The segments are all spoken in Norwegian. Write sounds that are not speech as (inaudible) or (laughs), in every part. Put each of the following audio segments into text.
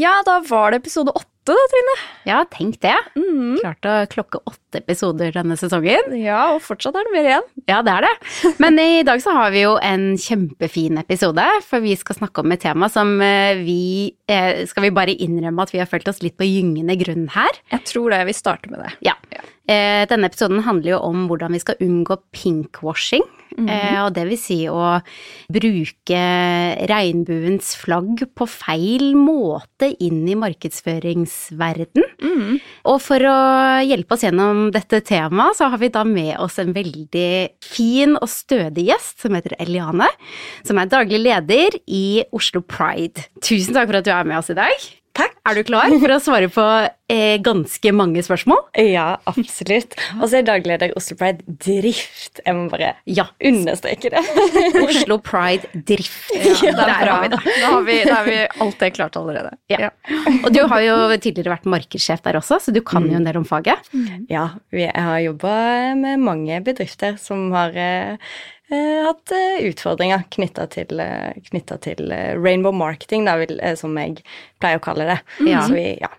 Ja, da var det episode åtte, da, Trine. Ja, tenk det. Mm. Klart å klokke åtte episoder denne sesongen. Ja, og fortsatt er det mer igjen. Ja, det er det. (laughs) Men i dag så har vi jo en kjempefin episode, for vi skal snakke om et tema som eh, vi eh, Skal vi bare innrømme at vi har følt oss litt på gyngende grunn her? Jeg tror det. Vi starter med det. Ja. Eh, Denne episoden handler jo om hvordan vi skal unngå pinkwashing. Eh, Og det vil si å bruke regnbuens flagg på feil måte inn i markedsføringsverden. Mm. Og for å hjelpe oss gjennom dette temaet, så har vi da med oss en veldig fin og stødig gjest som heter Eliane. Som er daglig leder i Oslo Pride. Tusen takk for at du er med oss i dag. Takk. Er du klar for å svare på eh, ganske mange spørsmål? Ja, absolutt. Og så er dagleder Oslo Pride drift. Jeg må bare Ja. understreke det. (laughs) Oslo Pride Drift. Ja, er Der har vi det. Da har vi, da har vi alt det klart allerede. Ja. Og du har jo tidligere vært markedssjef der også, så du kan jo en del om faget. Ja, vi jeg har jobba med mange bedrifter som har eh, hatt eh, utfordringer knytta til, eh, til eh, rainbow marketing, da, eh, som jeg pleier å kalle det. Mm. Så vi, ja.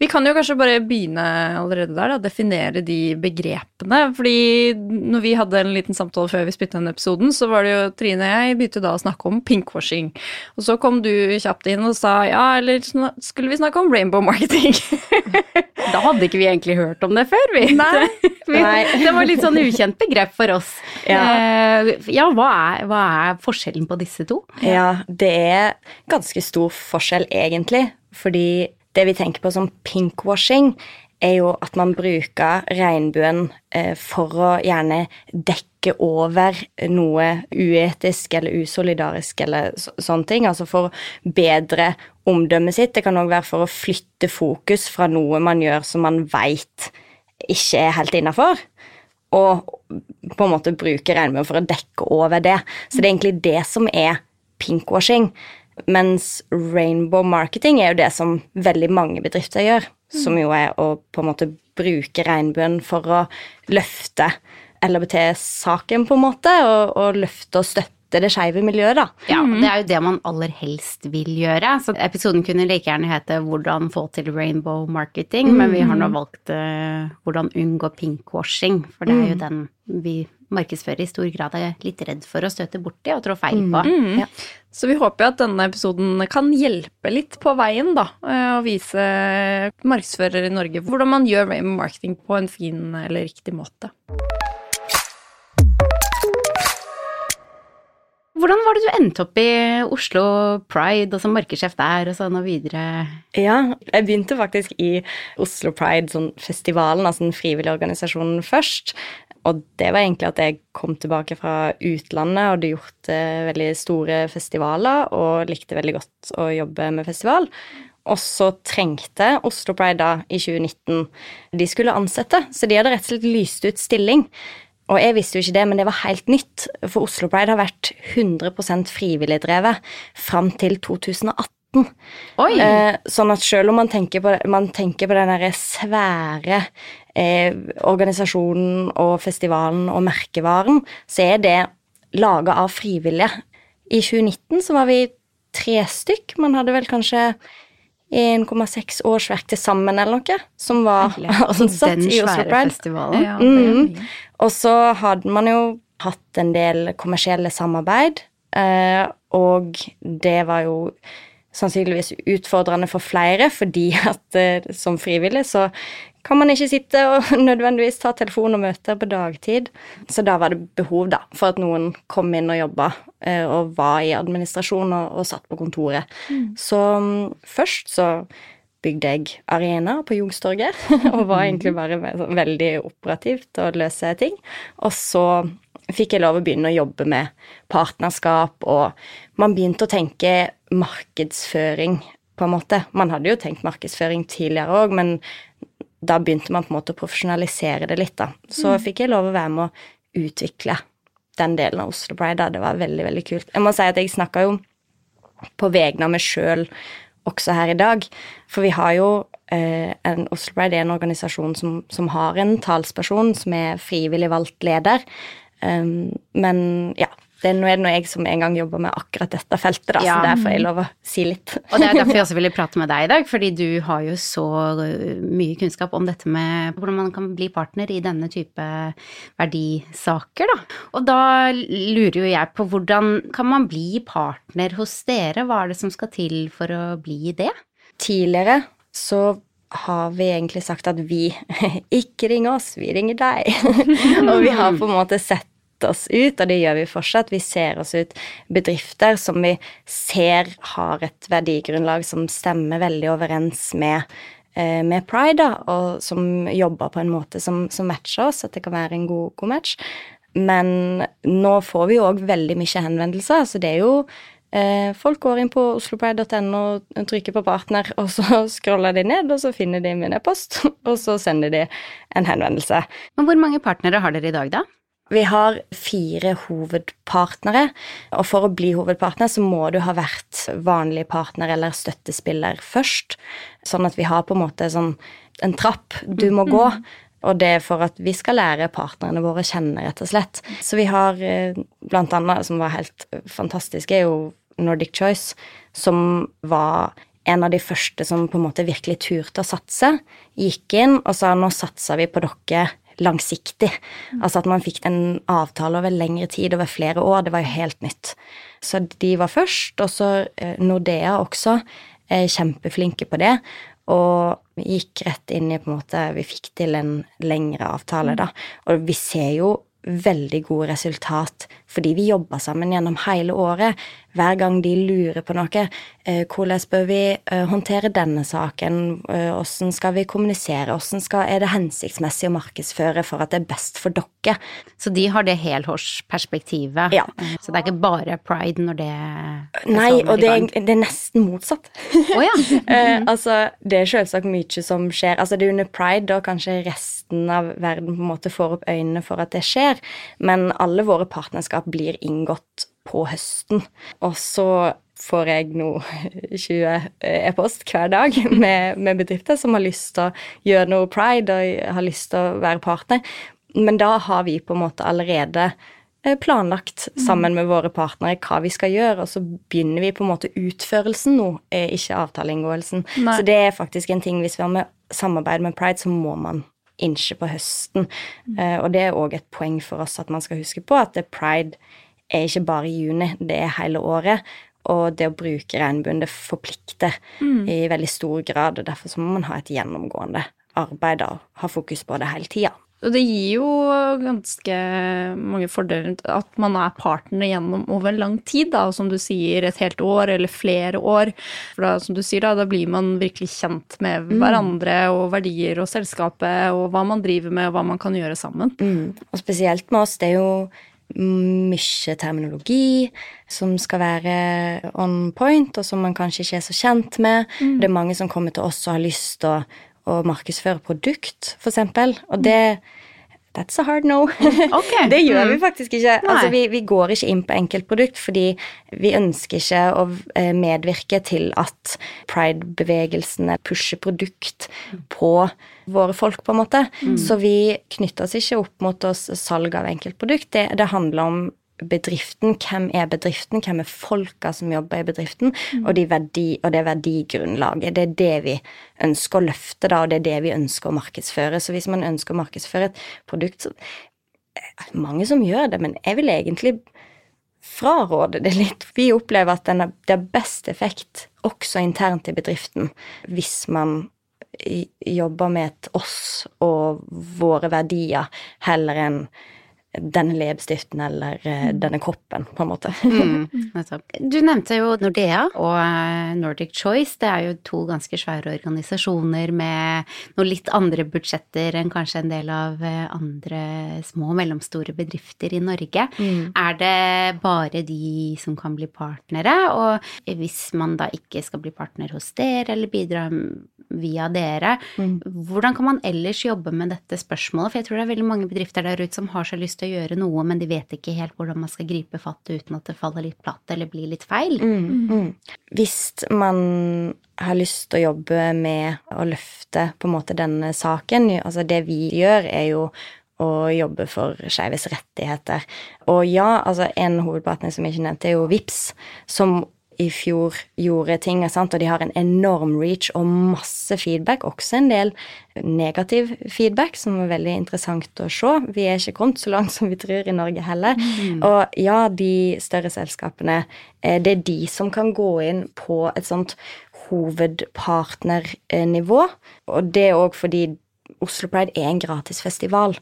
Vi kan jo kanskje bare begynne allerede der, da, definere de begrepene. Fordi når vi hadde en liten samtale før vi spilte den episoden, så var det jo Trine og jeg begynte da å snakke om pinkwashing. Og så kom du kjapt inn og sa ja, eller skulle vi snakke om rainbow marketing? (laughs) Da hadde ikke vi egentlig hørt om det før, vi. Nei. (laughs) Vi, Nei. Det var litt sånn ukjent begrep for oss. Ja. Eh, ja hva, er, hva er forskjellen på disse to? ja, det er ganske stor forskjell, egentlig. Fordi det vi tenker på som pinkwashing, er jo at man bruker regnbuen eh, for å gjerne dekke over noe uetisk eller usolidarisk eller sånne ting. Altså for å bedre omdømmet sitt. Det kan òg være for å flytte fokus fra noe man gjør som man veit ikke er helt innafor. Og på en måte bruke regnbuen for å dekke over det. Så det er egentlig det som er pinkwashing. Mens rainbow marketing er jo det som veldig mange bedrifter gjør. Som jo er å på en måte bruke regnbuen for å løfte LHBT-saken, på en måte. Og, og løfte og støtte det skeive miljøet, da. Ja, Det er jo det man aller helst vil gjøre. Så episoden kunne like gjerne hete 'Hvordan få til rainbow marketing', men vi har nå valgt eh, 'Hvordan unngå pinkwashing', for det er jo den vi markedsfører i stor grad er litt redd for å støte borti og trå feil på. Ja. Så vi håper jo at denne episoden kan hjelpe litt på veien, da. eh, Og vise markedsførere i Norge hvordan man gjør marketing på en fin eller riktig måte. Hvordan var det du endte opp i Oslo Pride og som markedssjef der og sånn og videre? Ja, jeg begynte faktisk i Oslo Pride, sånn festivalen, altså den frivillige organisasjonen først. Og det var egentlig at jeg kom tilbake fra utlandet og hadde gjort eh, veldig store festivaler og likte veldig godt å jobbe med festival. Og så trengte Oslo Pride da i 2019 De skulle ansette, så de hadde rett og slett lyst ut stilling. Og jeg visste jo ikke det, men det var helt nytt, for Oslo Pride har vært 100% frivilligdrevet fram til 2018. Oi! Eh, sånn at selv om man tenker på, man tenker på den derre svære eh, organisasjonen og festivalen og merkevaren, så er det laga av frivillige. I 2019 så var vi tre stykk. Man hadde vel kanskje 1,6 årsverk til sammen eller noe, som var (laughs) ansatt den i Oslo Pride. Ja, Mm. Og så hadde man jo hatt en del kommersielle samarbeid, eh, og det var jo sannsynligvis utfordrende for flere, fordi at eh, som frivillig så kan man ikke sitte og (laughs) nødvendigvis ta telefon og møter på dagtid. Så da var det behov da, for at noen kom inn og jobba eh, og var i administrasjon og, og satt på kontoret. Så mm, først så bygde jeg arena på Youngstorget, (laughs) og var egentlig bare veldig operativt og løse ting. Og så fikk jeg lov å begynne å jobbe med partnerskap, og man begynte å tenke markedsføring, på en måte. Man hadde jo tenkt markedsføring tidligere òg, men da begynte man på en måte å profesjonalisere det litt, da. Så fikk jeg lov å være med å utvikle den delen av Oslo Pride, da. Det var veldig, veldig kult. Jeg må si at jeg snakka jo på vegne av meg sjøl også her i dag. For vi har jo eh, en Oslo Pride er en organisasjon som, som har en talsperson som er frivillig valgt leder. Um, men ja, Det, nå er det nå jeg som en gang jobber med akkurat dette feltet, da, Ja. så der får jeg lov å si litt. Og det er derfor jeg også ville prate med deg i dag, fordi du har jo så mye kunnskap om dette med hvordan man kan bli partner i denne type verdisaker, da. Og da lurer jo jeg på hvordan kan man bli partner hos dere? Hva er det som skal til for å bli det? Tidligere så har vi egentlig sagt at vi (laughs) ikke ringer oss, vi ringer deg. (laughs) og vi har på en måte sett oss ut, og det gjør vi fortsatt. Vi ser oss ut bedrifter som vi ser har et verdigrunnlag som stemmer veldig overens med, eh, med Pride, da, og som jobber på en måte som, som matcher oss, at det kan være en god, god match. Men nå får vi òg veldig mye henvendelser, så det er jo eh, Folk går inn på oslopride.no trykker på partner, og så (laughs) scroller de ned, og så finner de min e-post, (laughs) og så sender de en henvendelse. Men hvor mange partnere har dere i dag, da? Vi har fire hovedpartnere, og for å bli hovedpartner så må du ha vært vanlig partner eller støttespiller først, sånn at vi har på en måte sånn en trapp du må gå. Og det er for at vi skal lære partnerne våre å kjenne, rett og slett. Så vi har eh, blant annet, som var helt fantastisk, er jo Nordic Choice, som var en av de første som på en måte virkelig turte å satse. Gikk inn og sa nå satser vi på dere langsiktig. Altså at man fikk en avtale over lengre tid, over flere år. Det var jo helt nytt. Så de var først, og så eh, Nordea også. Er kjempeflinke på det. Og gikk rett inn i på en måte Vi fikk til en lengre avtale, da. Og vi ser jo veldig gode resultat fordi vi jobba sammen gjennom hele året. Hver gang de lurer på noe. Eh, hvordan bør vi eh, håndtere denne saken? Eh, hvordan skal vi kommunisere? Hvordan skal, er det hensiktsmessig å markedsføre for at det er best for dere? Så de har det helårsperspektivet. Ja. Så det er ikke bare pride når det Nei, episoden og det er, det er nesten motsatt. Oh, ja. (laughs) Altså, det er selvsagt mye som skjer. Altså, det er under pride da kanskje resten av verden på en måte får opp øynene for at det skjer, men alle våre partnerskap blir inngått på høsten. Og så får jeg nå (laughs) 20 e-post hver dag (laughs) med, med bedrifter som har lyst til å gjøre noe pride og har lyst til å være partner. Men da har vi på en måte allerede eh, planlagt sammen med våre partnere hva vi skal gjøre, og så begynner vi på en måte utførelsen nå, eh, ikke avtaleinngåelsen. Nei. Så det er faktisk en ting hvis vi har med samarbeid med Pride, så må man innse på høsten. Mm. og det er òg et poeng for oss at man skal huske på at det Pride er ikke bare i juni, det er hele året. Og det å bruke regnbuen, det forplikter i veldig stor grad. og Derfor så må man ha et gjennomgående arbeid og ha fokus på det hele tida. Og det gir jo ganske mange fordeler at man er partner gjennom over lang tid, da, som du sier, et helt år eller flere år. For da, som du sier, da, da blir man virkelig kjent med hverandre og verdier og selskapet og hva man driver med og hva man kan gjøre sammen. Mm. Og spesielt med oss, det er jo mye terminologi som skal være on point, og som man kanskje ikke er så kjent med. Det er mange som kommer til oss og har lyst til å, å markedsføre produkt, eksempel. Og det That's a hard no. Okay. (laughs) det gjør vi faktisk ikke. Altså, vi, vi går ikke inn på enkeltprodukt fordi vi ønsker ikke å eh, medvirke til at pride-bevegelsene pusher produkt på våre folk, på en måte. Så vi knytter oss ikke opp mot oss salg av enkeltprodukt. Det, det handler om bedriften. Hvem er bedriften? Hvem er folka som jobber i bedriften? Og, de verdi, og det verdigrunnlaget. Det er det vi ønsker å løfte, da, og det er det vi ønsker å markedsføre. Så hvis man ønsker å markedsføre et produkt, så det mange som gjør det, men jeg vil egentlig fraråde det litt. Vi opplever at den har, det har best effekt også internt i bedriften hvis man jobber med et oss og våre verdier heller enn denne leppestiften eller eh, denne koppen, på en måte. Mm. (laughs) Du nevnte jo Nordea og eh, Nordic Choice. Det er jo to ganske svære organisasjoner med noen litt andre budsjetter enn kanskje en del av eh, andre små og mellomstore bedrifter i Norge. Er det bare de som kan bli partnere? Og hvis man da ikke skal bli partner hos dere eller bidra via dere, hvordan kan man ellers jobbe med dette spørsmålet? For jeg tror det er veldig mange bedrifter der ute som har så lyst til å gjøre noe, men de vet ikke helt hvordan man skal gripe fatt uten at det faller litt platt eller blir litt feil. Mm, mm. Hvis man har lyst til å jobbe med å løfte på en måte denne saken Altså det vi gjør, er jo å jobbe for skeives rettigheter. Og ja, altså en hovedpartner som jeg ikke nevnte, er jo VIPS, som i fjor gjorde ting, sant? og de har en enorm reach og masse feedback, også en del negativ feedback, som er veldig interessant å se. Vi er ikke kommet så langt som vi tror i Norge heller. Mm. Og ja, de større selskapene, eh, det er de som kan gå inn på et sånt hovedpartnernivå, og det er òg fordi Oslo Pride er en gratisfestival.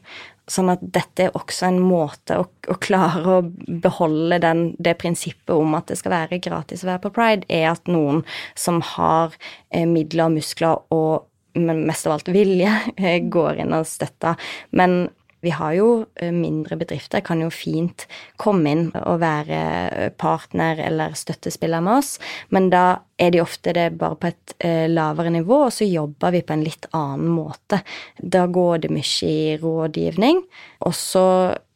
Sånn at dette er også en måte å, å klare å beholde den, det prinsippet om at det skal være gratis å være på pride, er at noen som har eh, midler og muskler og men mest av alt vilje, (laughs) eh, går inn og støtter. Men vi har jo eh, mindre bedrifter, kan jo fint komme inn og være partner eller støttespiller med oss, men da er de ofte det bare på et eh, lavere nivå, og så jobber vi på en litt annen måte. Da går det mye i rådgivning, og så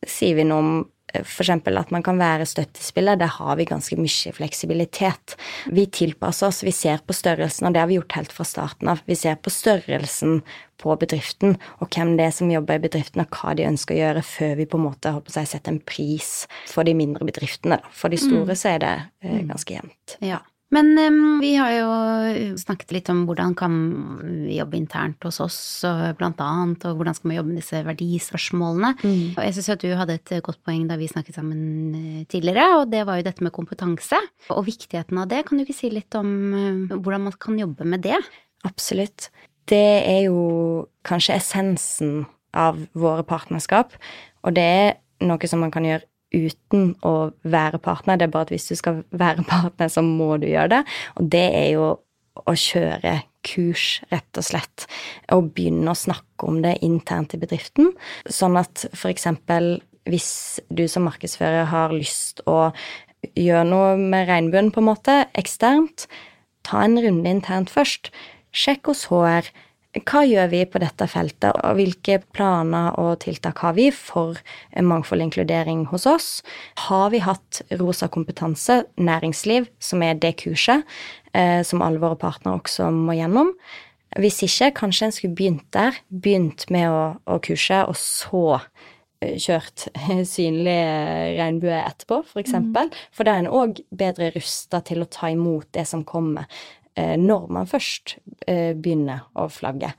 sier vi noe om F.eks. at man kan være støttespiller, der har vi ganske mye fleksibilitet. Vi tilpasser oss, vi ser på størrelsen, og det har vi gjort helt fra starten av. Vi ser på størrelsen på bedriften, og hvem det er som jobber i bedriften, og hva de ønsker å gjøre, før vi på en måte håper seg, setter en pris for de mindre bedriftene. For de store mm. så er det eh, ganske jevnt. Ja. Men um, vi har jo snakket litt om hvordan kan vi jobbe internt hos oss, og blant annet, og hvordan skal vi jobbe med disse verdispørsmålene. Mm. Og jeg syns at du hadde et godt poeng da vi snakket sammen eh, tidligere, og det var jo dette med kompetanse. Og viktigheten av det. Kan du ikke si litt om uh, hvordan man kan jobbe med det? Absolutt. Det er jo kanskje essensen av våre partnerskap, og det er noe som man kan gjøre uten å være partner. Det er bare at hvis du skal være (laughs) partner, så må du gjøre det. Og det er jo å kjøre kurs, rett og slett. Og begynne å snakke om det internt i bedriften. Sånn at eksempel hvis du som markedsfører har lyst å gjøre noe med regnbuen, på en måte, eksternt, ta en runde internt først. Sjekk hos HR hva gjør vi på dette feltet, og hvilke planer og tiltak har vi for mangfold og inkludering hos oss? Har vi hatt Rosa kompetanse, næringsliv, som er det kurset eh, som alle våre partnere også må gjennom? Hvis ikke, kanskje en skulle begynt der. Begynt med å, å kurse, og så eh, kjørt (laughs) synlig regnbue etterpå, f.eks. For, eksempel. mm. for da er en òg bedre rusta til å ta imot det som kommer. Eh, når man først eh, begynner å flagge.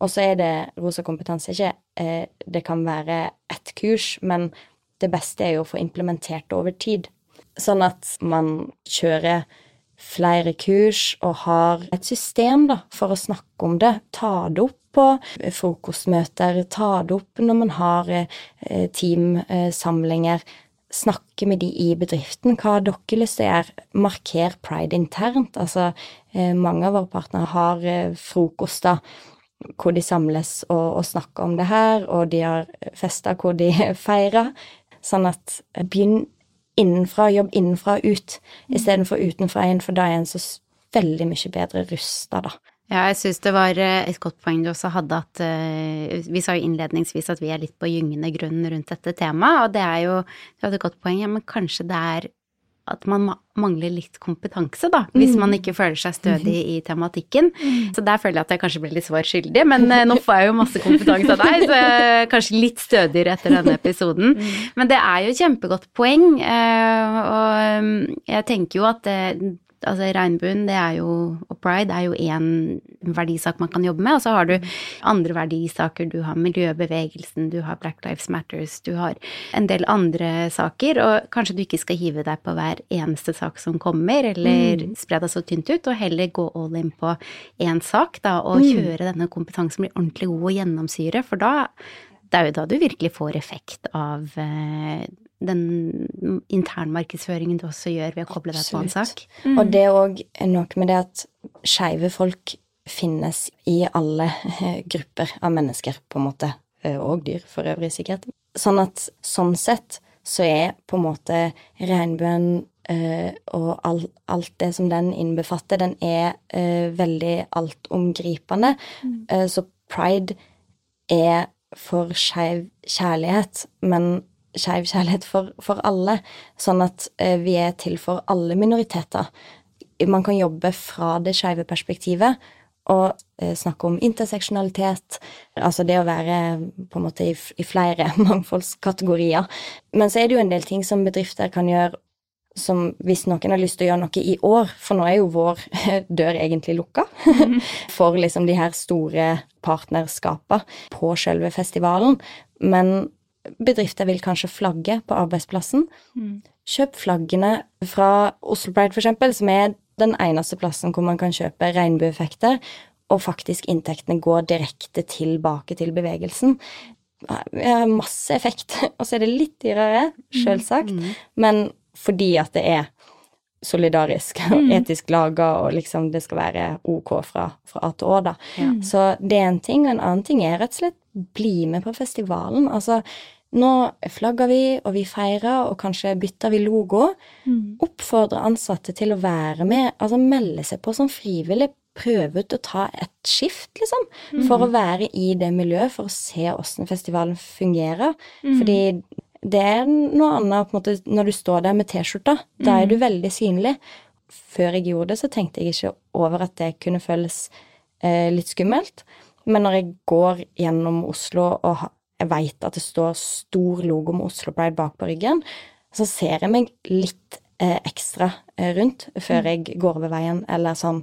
Og så er det rosa kompetanse ikke eh, Det kan være ett kurs, men det beste er jo å få implementert det over tid. Sånn at man kjører flere kurs og har et system da, for å snakke om det. Ta det opp på frokostmøter, ta det opp når man har teamsamlinger snakke med de i bedriften. Hva har dere lyst til å gjøre? Marker pride internt. Altså, eh, mange av våre partnere har eh, frokoster hvor de samles og, og, snakker om det her, og de har fester hvor de (laughs) feirer. Sånn at eh, begynn innenfra, jobb innenfra og ut, istedenfor utenfra inn, for da er en så veldig mye bedre rusta, da. Ja, jeg syns det var eh, et godt poeng du også hadde, at uh, vi sa jo innledningsvis at vi er litt på gyngende grunn rundt dette temaet, og det er jo Du hadde et godt poeng, ja, men kanskje det er at man mangler litt kompetanse, da, hvis mm. man ikke føler seg stødig i tematikken. Mm. Så der føler jeg at jeg kanskje ble litt svar skyldig, men uh, nå får jeg jo masse kompetanse av deg, så jeg er kanskje litt stødigere etter denne episoden. Mm. Men det er jo et kjempegodt poeng, og um, jeg tenker jo at altså regnbuen, det er jo, og pride er jo én verdisak man kan jobbe med, og så har du andre verdisaker. Du har miljøbevegelsen, du har Black Lives Matters, du har en del andre saker, og kanskje du ikke skal hive deg på hver eneste sak som kommer, eller mm. spre deg så tynt ut, og heller gå all in på én sak, da, og mm. kjøre denne kompetansen blir ordentlig god og gjennomsyre, for da det er jo da du virkelig får effekt av eh, den internmarkedsføringen du også gjør ved å koble deg på en sak. Mm. Og det er òg noe med det at skeive folk finnes i alle grupper av mennesker, på en måte. Eh, og dyr, for øvrig, sikkert. Sånn at sånn sett så er på en måte regnbuen uh, og all, alt det som den innbefatter, den er uh, veldig altomgripende. Mm. Uh, så pride er for skeiv kjærlighet, men skeiv kjærlighet for, for, alle, sånn at eh, vi er til for alle minoriteter. Man kan jobbe fra det skeive perspektivet og eh, snakke om interseksjonalitet, altså det å være på en måte i, i flere (laughs) mangfoldskategorier. Men så er det jo en del ting som bedrifter kan gjøre som hvis noen har lyst til å gjøre noe i år, for nå er jo vår (laughs) dør egentlig lukka (laughs) for liksom de her store partnerskapene på selve festivalen. Men bedrifter vil kanskje flagge på arbeidsplassen. Mm. Kjøp flaggene fra Oslo Pride, eksempel, som er den eneste plassen hvor man kan kjøpe regnbueeffekter, og faktisk inntektene går direkte tilbake til bevegelsen. Det har masse effekt, (laughs) og så er det litt dyrere, sjølsagt, mm. men fordi at det er solidarisk og mm. etisk laga, og liksom det skal være ok fra, fra A til Å, da. Ja. Så det er en ting, og en annen ting er rett og slett bli med på festivalen. Altså, nå flagger vi, og vi feirer, og kanskje bytter vi logo. Mm. Oppfordre ansatte til å være med, altså melde seg på som frivillig. Prøve ut å ta et skift, liksom, mm. for å være i det miljøet, for å se åssen festivalen fungerer. Mm. Fordi det er noe annet på en måte, når du står der med T-skjorta. Da er du mm. veldig synlig. Før jeg gjorde det, så tenkte jeg ikke over at det kunne føles eh, litt skummelt. Men når jeg går gjennom Oslo og jeg veit at det står stor logo med Oslo Pride bak på ryggen, så ser jeg meg litt eh, ekstra eh, rundt før mm. jeg går over veien, eller sånn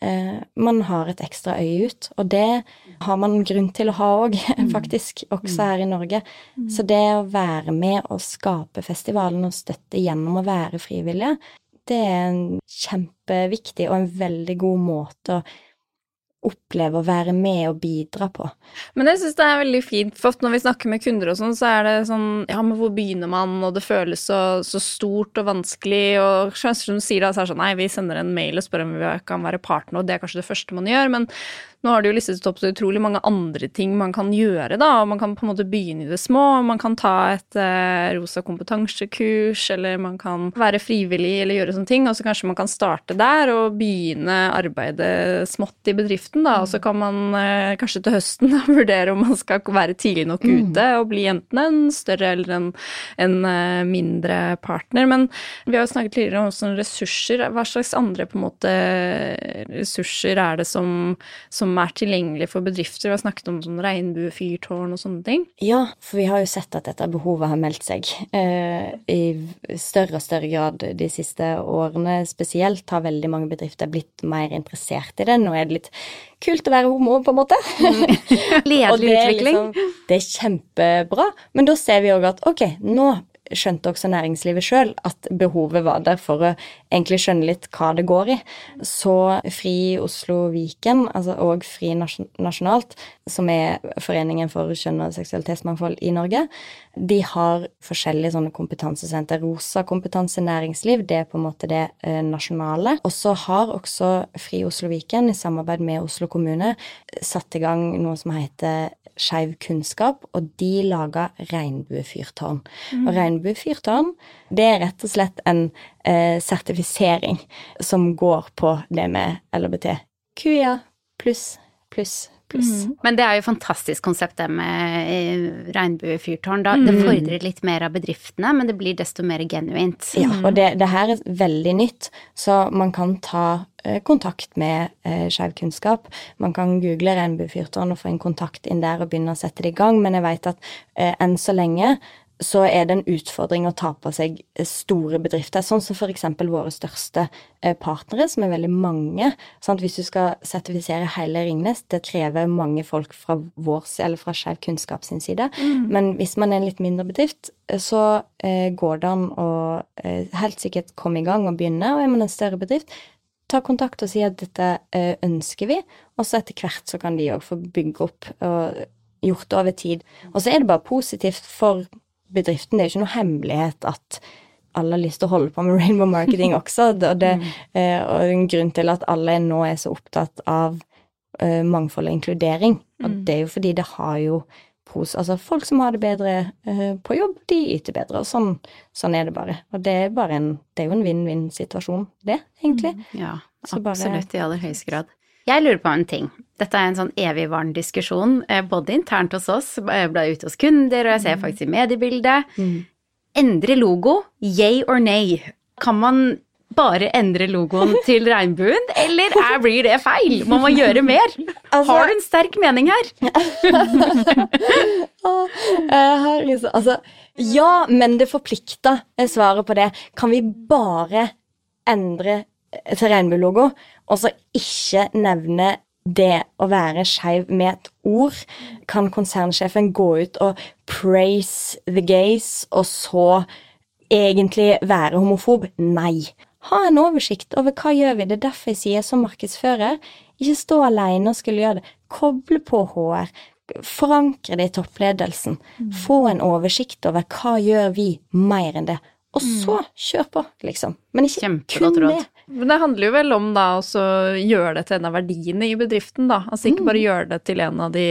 eh, Man har et ekstra øye ut, og det har man grunn til å ha òg, (laughs) mm. faktisk, også mm. her i Norge. Så det å være med og skape festivalen og støtte gjennom å være frivillige, det er en kjempeviktig og en veldig god måte å oppleve å være med og bidra på. Men jeg syns det er veldig fint, for når vi snakker med kunder og sånn, så er det sånn Ja, men hvor begynner man, og det føles så, så stort og vanskelig, og som du sier da, så er det sånn Nei, vi sender en mail og spør om vi kan være partner, og det er kanskje det første man gjør, men nå har det jo listet opp så utrolig mange andre ting man kan gjøre, da. og Man kan på en måte begynne i det små. Man kan ta et eh, rosa kompetansekurs, eller man kan være frivillig eller gjøre sånne ting. Og så kanskje man kan starte der og begynne arbeidet smått i bedriften, da. Og så kan man eh, kanskje til høsten da, (laughs) vurdere om man skal være tidlig nok mm. ute og bli enten en større eller en, en uh, mindre partner. Men vi har jo snakket tidligere om sånne ressurser. Hva slags andre på en måte ressurser er det som, som er tilgjengelig for bedrifter. Vi har snakket om sånn regnbuefyrtårn og sånne ting. Ja, for vi har jo sett at dette behovet har meldt seg eh, i større og større grad de siste årene. Spesielt har veldig mange bedrifter blitt mer interessert i det. Nå er det litt kult å være homo, på en måte. Mm. (laughs) Ledelig utvikling. Liksom, det er kjempebra. Men da ser vi òg at ok, nå skjønte også næringslivet sjøl at behovet var der for å egentlig skjønne litt hva det går i. Så Fri Oslo Viken, altså, og Fri Nasjonalt, som er Foreningen for kjønn- og seksualitetsmangfold i Norge, de har forskjellige sånne kompetansesenter. Rosa kompetanse næringsliv, det er på en måte det eh, nasjonale. Og så har også Fri Oslo Viken i samarbeid med Oslo kommune satt i gang noe som heter Skeiv kunnskap, og de laga regnbuefyrtårn. Mm. Og regnbuefyrtårn, det er rett og slett en eh, sertifisering som går på det med LHBT-QIA pluss, pluss, pluss. Mm. Men det er jo et fantastisk konsept det med eh, regnbuefyrtårn. Da, mm. Det fordrer litt mer av bedriftene, men det blir desto mer genuint. Ja, og det, det her er veldig nytt, så man kan ta Eh, kontakt med eh, Skeiv kunnskap. Man kan google regnbuefyrtårn og få en kontakt inn der og begynne å sette det i gang, men jeg vet at eh, enn så lenge så er det en utfordring å ta på seg eh, store bedrifter, sånn som f.eks. våre største eh, partnere, som er veldig mange. Sant? Hvis du skal sertifisere hele Ringnes, det krever mange folk fra vår, eller fra Skeiv kunnskap sin side. Mm. Men hvis man er en litt mindre bedrift, så eh, går det an å helt sikkert komme i gang og begynne. Og er man en større bedrift, ta kontakt og si at dette ønsker vi, og så etter hvert så kan de òg få bygge opp og gjort det over tid. Og så er det bare positivt for bedriften. Det er jo ikke noe hemmelighet at alle har lyst til å holde på med (laughs) rainbow marketing også, og, det, mm. eh, og en grunn til at alle nå er så opptatt av mangfold og inkludering. Og mm. det er jo fordi det har jo pros, Altså, folk som har det bedre uh, på jobb, de yter bedre, og sånn, sånn, er det bare. Og det er bare en Det er jo en vinn-vinn-situasjon, det, egentlig. Mm, ja, absolutt, i aller høyeste grad. Jeg lurer på en ting. Dette er en sånn evigvarende diskusjon, eh, både internt hos oss, jeg ble ute hos kunder, og jeg ser mm. faktisk i mediebildet. Mm. Endre logo, yay or nay? Kan man bare endre logoen (laughs) til regnbuen, eller er, blir det feil? Må man gjøre mer? (laughs) Altså- Har du en sterk mening her? (laughs) Liksom, altså, ja, men det forplikter. svaret svarer på det. Kan vi bare endre til regnbuelogo, og så ikke nevne det å være skeiv med et ord? Kan konsernsjefen gå ut og praise the gays, og så egentlig være homofob? Nei. Ha en oversikt over hva gjør vi. Det er derfor jeg sier som markedsfører, ikke stå alene og skulle gjøre det. Koble på HR. Forankre det i toppledelsen. Få en oversikt over hva gjør vi mer enn det. Og så kjør på, liksom. Men ikke Kjempegodt kun det. Men det handler jo vel om da også gjøre det til en av verdiene i bedriften, da. Altså ikke bare gjøre det til en av de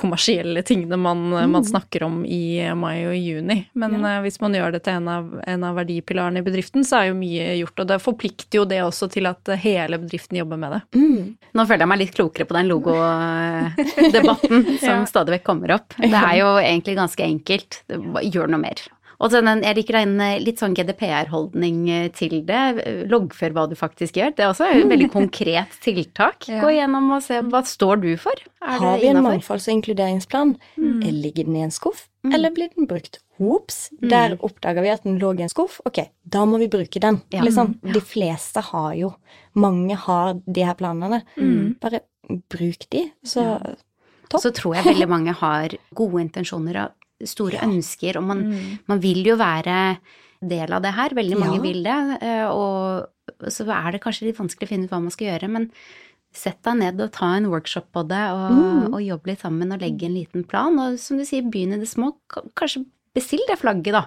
kommersielle tingene man, man snakker om i mai og juni. Men ja. hvis man gjør det til en av, en av verdipilarene i bedriften, så er jo mye gjort. Og det forplikter jo det også til at hele bedriften jobber med det. Mm. Nå føler jeg meg litt klokere på den logodebatten (laughs) som stadig vekk kommer opp. Det er jo egentlig ganske enkelt. Gjør noe mer. Og så den, jeg liker den eh, litt sånn GDPR-holdning eh, til det. Loggfør hva du faktisk gjør. Det er også et veldig (laughs) konkret tiltak. Ja. Gå gjennom og se hva står du for. Er Har vi en mangfolds- og inkluderingsplan? Mm. Ligger den i en skuff, eller blir den brukt? Ops, der oppdaga vi at den lå i en skuff. Ok, da må vi bruke den. Ja. Liksom, de fleste har jo Mange har de her planene. Bare bruk de, så topp. Så tror jeg veldig mange har gode intensjoner og store ønsker, og man, man vil jo være del av det her. Veldig mange Ja. vil det. eh, Og så er det kanskje litt vanskelig å finne ut hva man skal gjøre, men sett deg ned og ta en workshop på det, og, og jobb litt sammen og legge en liten plan. Og som du sier, begynn i det små. Kanskje bestill det flagget, da.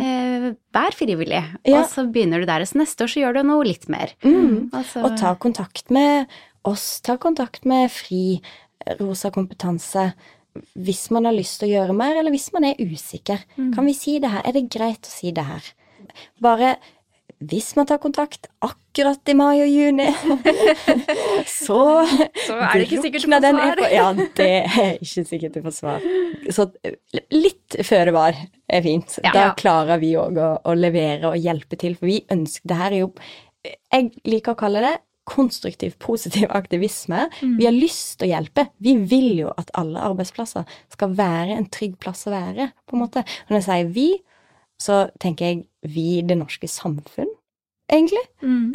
Eh, vær frivillig. Ja. Og så begynner du der, så neste år så gjør du noe litt mer. Mm. Altså- Og ta kontakt med oss, ta kontakt med FRI, Rosa kompetanse, hvis man har lyst til å gjøre mer, eller hvis man er usikker. Kan vi si det her? Er det greit å si det her? Bare hvis man tar kontakt akkurat i mai og juni, (laughs) så Så er det ikke sikkert du får svar. Ja, det er ikke sikkert du får svar. Så litt føre var er fint. Ja. Da klarer vi òg å, å levere og hjelpe til, for vi ønsker Det her er jo Jeg liker å kalle det konstruktiv, positiv aktivisme. Vi har lyst til å hjelpe. Vi vil jo at alle arbeidsplasser skal være en trygg plass å være, på en måte. Og når jeg sier vi, så tenker jeg vi, det norske samfunn, egentlig.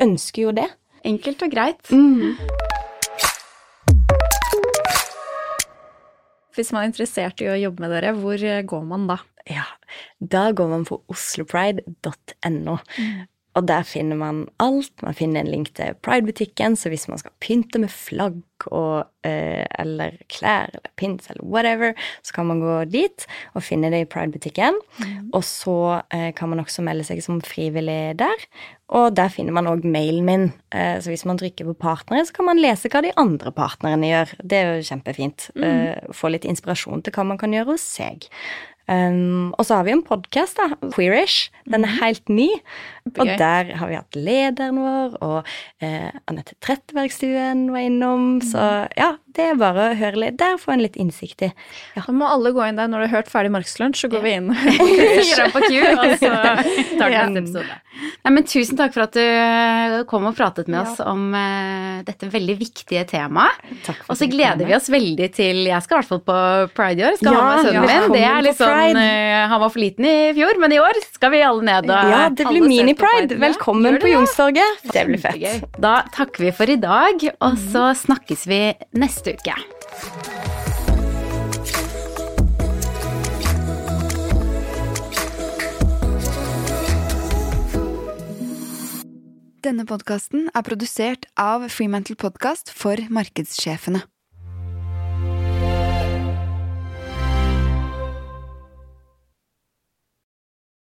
Ønsker jo det. Enkelt og greit. Hvis man er interessert i å jobbe med dere, hvor eh, går man da? Ja, da går man på oslopride.no. Og der finner man alt. Man finner en link til Pride-butikken, så hvis man skal pynte med flagg og, eh, eller klær eller pins eller whatever, så kan man gå dit og finne det i Pride-butikken. Og så eh, kan man også melde seg som frivillig der. Og der finner man òg mailen min. Eh, så hvis man trykker på partnere, så kan man lese hva de andre partnerne gjør. Det er jo kjempefint. Eh, få litt inspirasjon til hva man kan gjøre hos seg. Um, og så har vi en podkast, Queerish. Den er helt ny. Og der har vi hatt lederen vår, og eh, Anette Trettebergstuen var innom. Så ja, det er bare å høre litt der, få en litt innsikt i. Da må alle gå inn der når du har hørt ferdig Markslunsj, så går vi inn. (laughs) Gir deg på Q, og så tar du Ja. neste episode. Nei, men tusen takk for at du kom og pratet med oss om uh, dette veldig viktige temaet. Og så gleder vi oss veldig til Jeg skal i hvert fall på Pride i år. Skal ha Ja, med sønnen ja. min. Det er litt sånn eh, Han var for liten i fjor, men i år skal vi alle ned og Ja, det blir mini-pride. Velkommen på? Youngstorget. Det blir fett. Da takker vi for i dag, og så snakkes vi neste uke. Denne podkasten er produsert av Freemantle Podcast for markedssjefene.